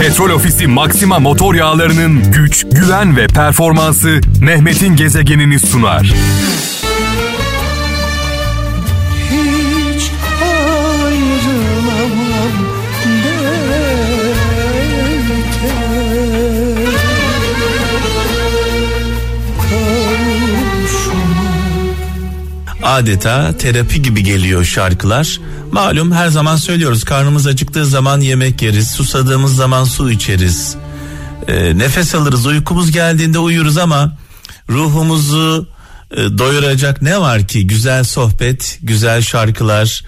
Petrol Ofisi Maxima motor yağlarının güç, güven ve performansı Mehmet'in gezegenini sunar. Hiç ayrılamam derken adeta terapi gibi geliyor şarkılar. Malum her zaman söylüyoruz karnımız acıktığı zaman yemek yeriz, susadığımız zaman su içeriz. Ee, nefes alırız, uykumuz geldiğinde uyuruz ama ruhumuzu e, doyuracak ne var ki? Güzel sohbet, güzel şarkılar.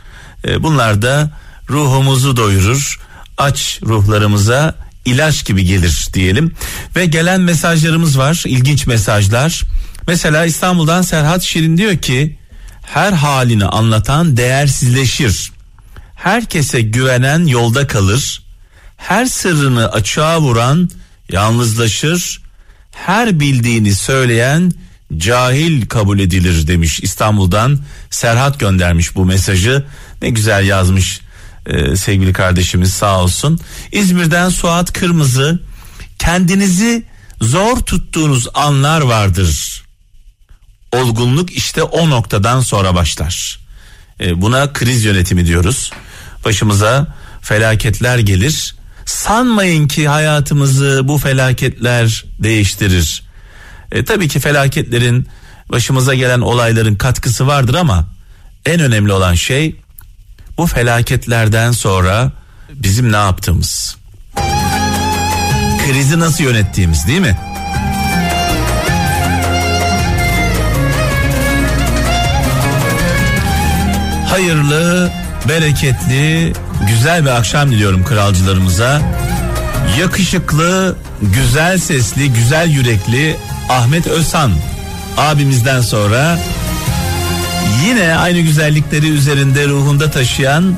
E, bunlar da ruhumuzu doyurur. Aç ruhlarımıza ilaç gibi gelir diyelim. Ve gelen mesajlarımız var, ilginç mesajlar. Mesela İstanbul'dan Serhat Şirin diyor ki her halini anlatan değersizleşir. Herkese güvenen yolda kalır. Her sırrını açığa vuran yalnızlaşır. Her bildiğini söyleyen cahil kabul edilir demiş İstanbul'dan Serhat göndermiş bu mesajı. Ne güzel yazmış e, sevgili kardeşimiz sağ olsun. İzmir'den Suat Kırmızı kendinizi zor tuttuğunuz anlar vardır olgunluk işte o noktadan sonra başlar. E, buna kriz yönetimi diyoruz. Başımıza felaketler gelir. Sanmayın ki hayatımızı bu felaketler değiştirir. E, tabii ki felaketlerin başımıza gelen olayların katkısı vardır ama en önemli olan şey bu felaketlerden sonra bizim ne yaptığımız. Krizi nasıl yönettiğimiz değil mi? Hayırlı, bereketli, güzel bir akşam diliyorum kralcılarımıza. Yakışıklı, güzel sesli, güzel yürekli Ahmet Özhan abimizden sonra yine aynı güzellikleri üzerinde ruhunda taşıyan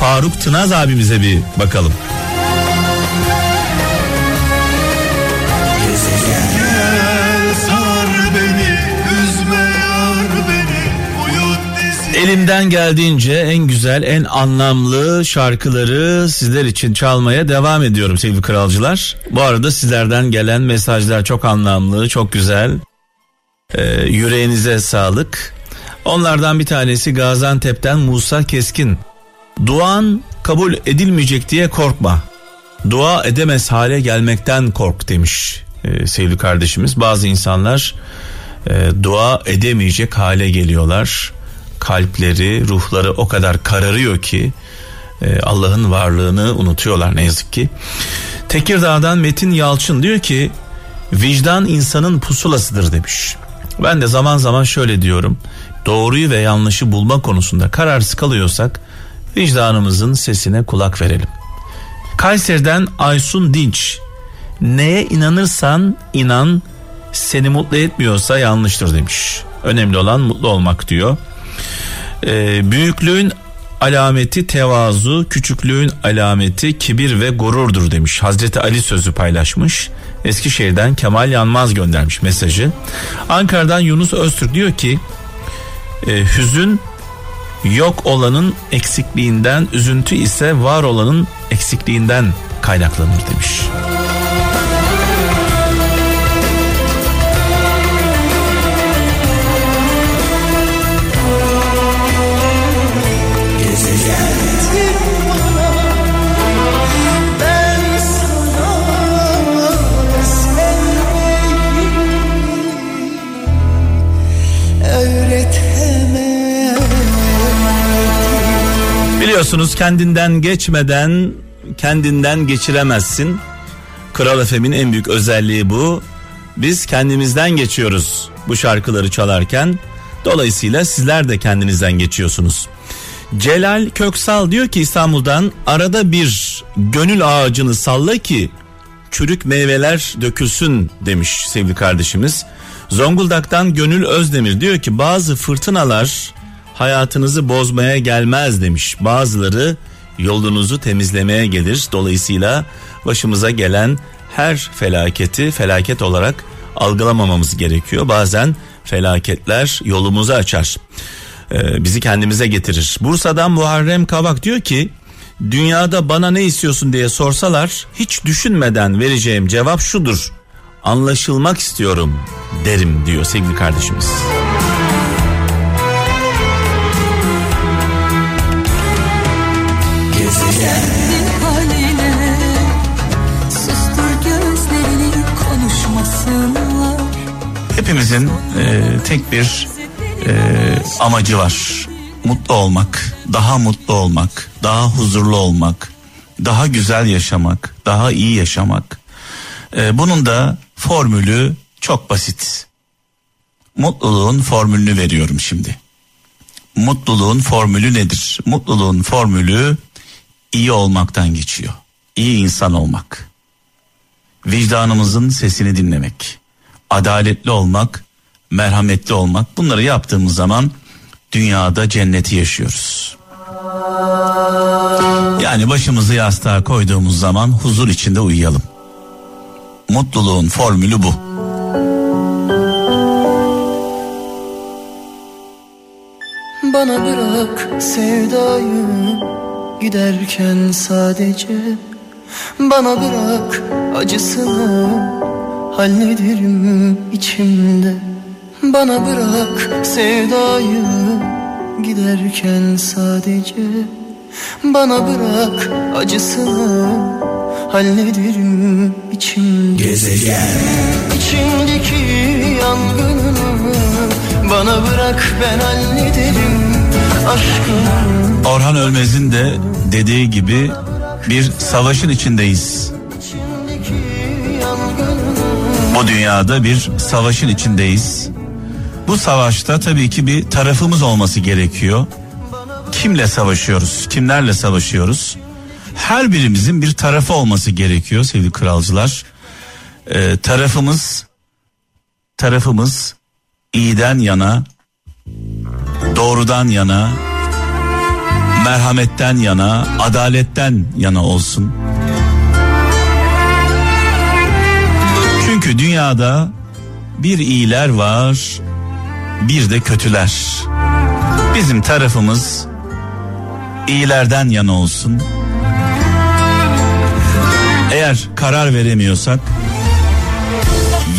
Faruk Tınaz abimize bir bakalım. Elimden geldiğince en güzel, en anlamlı şarkıları sizler için çalmaya devam ediyorum sevgili kralcılar. Bu arada sizlerden gelen mesajlar çok anlamlı, çok güzel. Ee, yüreğinize sağlık. Onlardan bir tanesi Gaziantep'ten Musa Keskin. Duan kabul edilmeyecek diye korkma. Dua edemez hale gelmekten kork demiş ee, sevgili kardeşimiz. Bazı insanlar e, dua edemeyecek hale geliyorlar kalpleri, ruhları o kadar kararıyor ki e, Allah'ın varlığını unutuyorlar ne yazık ki. Tekirdağ'dan Metin Yalçın diyor ki vicdan insanın pusulasıdır demiş. Ben de zaman zaman şöyle diyorum. Doğruyu ve yanlışı bulma konusunda kararsız kalıyorsak vicdanımızın sesine kulak verelim. Kayseri'den Aysun Dinç. Neye inanırsan inan seni mutlu etmiyorsa yanlıştır demiş. Önemli olan mutlu olmak diyor. Ee, büyüklüğün alameti tevazu, küçüklüğün alameti kibir ve gururdur demiş. Hazreti Ali sözü paylaşmış. Eskişehir'den Kemal Yanmaz göndermiş mesajı. Ankara'dan Yunus Öztürk diyor ki e, hüzün yok olanın eksikliğinden, üzüntü ise var olanın eksikliğinden kaynaklanır demiş. Biliyorsunuz kendinden geçmeden kendinden geçiremezsin. Kral Efem'in en büyük özelliği bu. Biz kendimizden geçiyoruz bu şarkıları çalarken. Dolayısıyla sizler de kendinizden geçiyorsunuz. Celal Köksal diyor ki İstanbul'dan arada bir gönül ağacını salla ki çürük meyveler dökülsün demiş sevgili kardeşimiz. Zonguldak'tan Gönül Özdemir diyor ki bazı fırtınalar hayatınızı bozmaya gelmez demiş. Bazıları yolunuzu temizlemeye gelir. Dolayısıyla başımıza gelen her felaketi felaket olarak algılamamamız gerekiyor. Bazen felaketler yolumuzu açar. Ee, bizi kendimize getirir. Bursa'dan Muharrem Kavak diyor ki Dünyada bana ne istiyorsun diye sorsalar hiç düşünmeden vereceğim cevap şudur. Anlaşılmak istiyorum derim diyor sevgili kardeşimiz. Hepimizin e, tek bir e, amacı var. Mutlu olmak, daha mutlu olmak, daha huzurlu olmak, daha güzel yaşamak, daha iyi yaşamak. E, bunun da formülü çok basit. Mutluluğun formülünü veriyorum şimdi. Mutluluğun formülü nedir? Mutluluğun formülü iyi olmaktan geçiyor. İyi insan olmak. Vicdanımızın sesini dinlemek. Adaletli olmak, merhametli olmak. Bunları yaptığımız zaman dünyada cenneti yaşıyoruz. Yani başımızı yastığa koyduğumuz zaman huzur içinde uyuyalım. Mutluluğun formülü bu. Bana bırak sevdayı giderken sadece Bana bırak acısını hallederim içimde. Bana bırak sevdayı giderken sadece. Bana bırak acısını hallederim içimde. Gezegen. İçimdeki yangınını bana bırak ben hallederim aşkını. Orhan Ölmez'in de dediği gibi bir savaşın içindeyiz. Bu dünyada bir savaşın içindeyiz. Bu savaşta tabii ki bir tarafımız olması gerekiyor. Kimle savaşıyoruz? Kimlerle savaşıyoruz? Her birimizin bir tarafı olması gerekiyor sevgili kralcılar. Ee, tarafımız tarafımız iyiden yana, doğrudan yana, merhametten yana, adaletten yana olsun. Çünkü dünyada bir iyiler var, bir de kötüler. Bizim tarafımız iyilerden yana olsun. Eğer karar veremiyorsak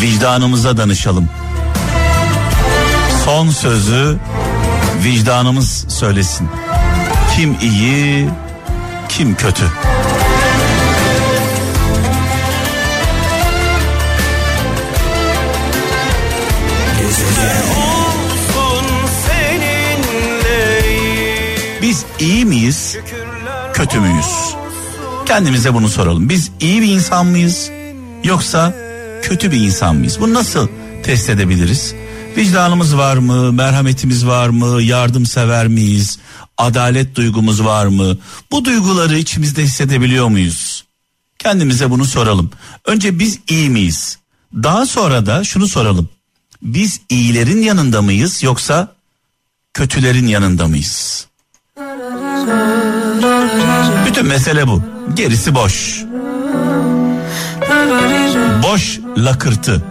vicdanımıza danışalım. Son sözü vicdanımız söylesin. Kim iyi, kim kötü. İyi miyiz, kötü müyüz? Kendimize bunu soralım. Biz iyi bir insan mıyız yoksa kötü bir insan mıyız? Bunu nasıl test edebiliriz? Vicdanımız var mı? Merhametimiz var mı? Yardımsever miyiz? Adalet duygumuz var mı? Bu duyguları içimizde hissedebiliyor muyuz? Kendimize bunu soralım. Önce biz iyi miyiz? Daha sonra da şunu soralım. Biz iyilerin yanında mıyız yoksa kötülerin yanında mıyız? Bütün mesele bu. Gerisi boş. Boş lakırtı.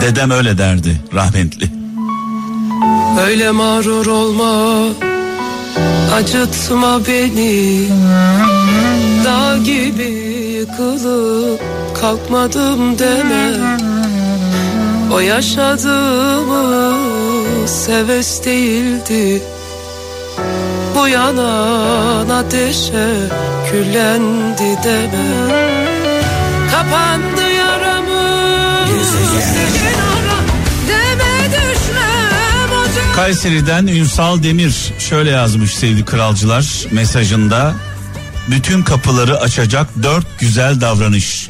Dedem öyle derdi rahmetli. Öyle mağrur olma Acıtma beni Dağ gibi yıkılıp Kalkmadım deme O yaşadığımız Heves değildi Bu yanan ateşe Küllendi deme Kapandı ocak Kayseri'den Ünsal Demir şöyle yazmış sevgili kralcılar mesajında. Bütün kapıları açacak dört güzel davranış.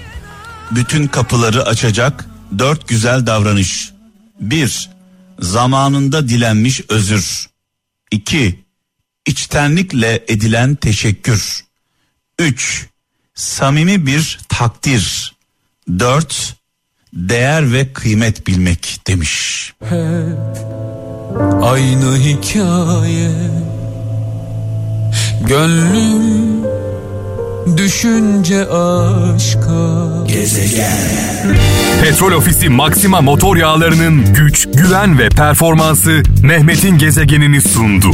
Bütün kapıları açacak dört güzel davranış. Bir, zamanında dilenmiş özür. İki, içtenlikle edilen teşekkür. Üç, samimi bir takdir. Dört, değer ve kıymet bilmek demiş. Aynı hikaye Gönlüm düşünce aşka Petrol Ofisi Maxima motor yağlarının güç, güven ve performansı Mehmet'in gezegenini sundu.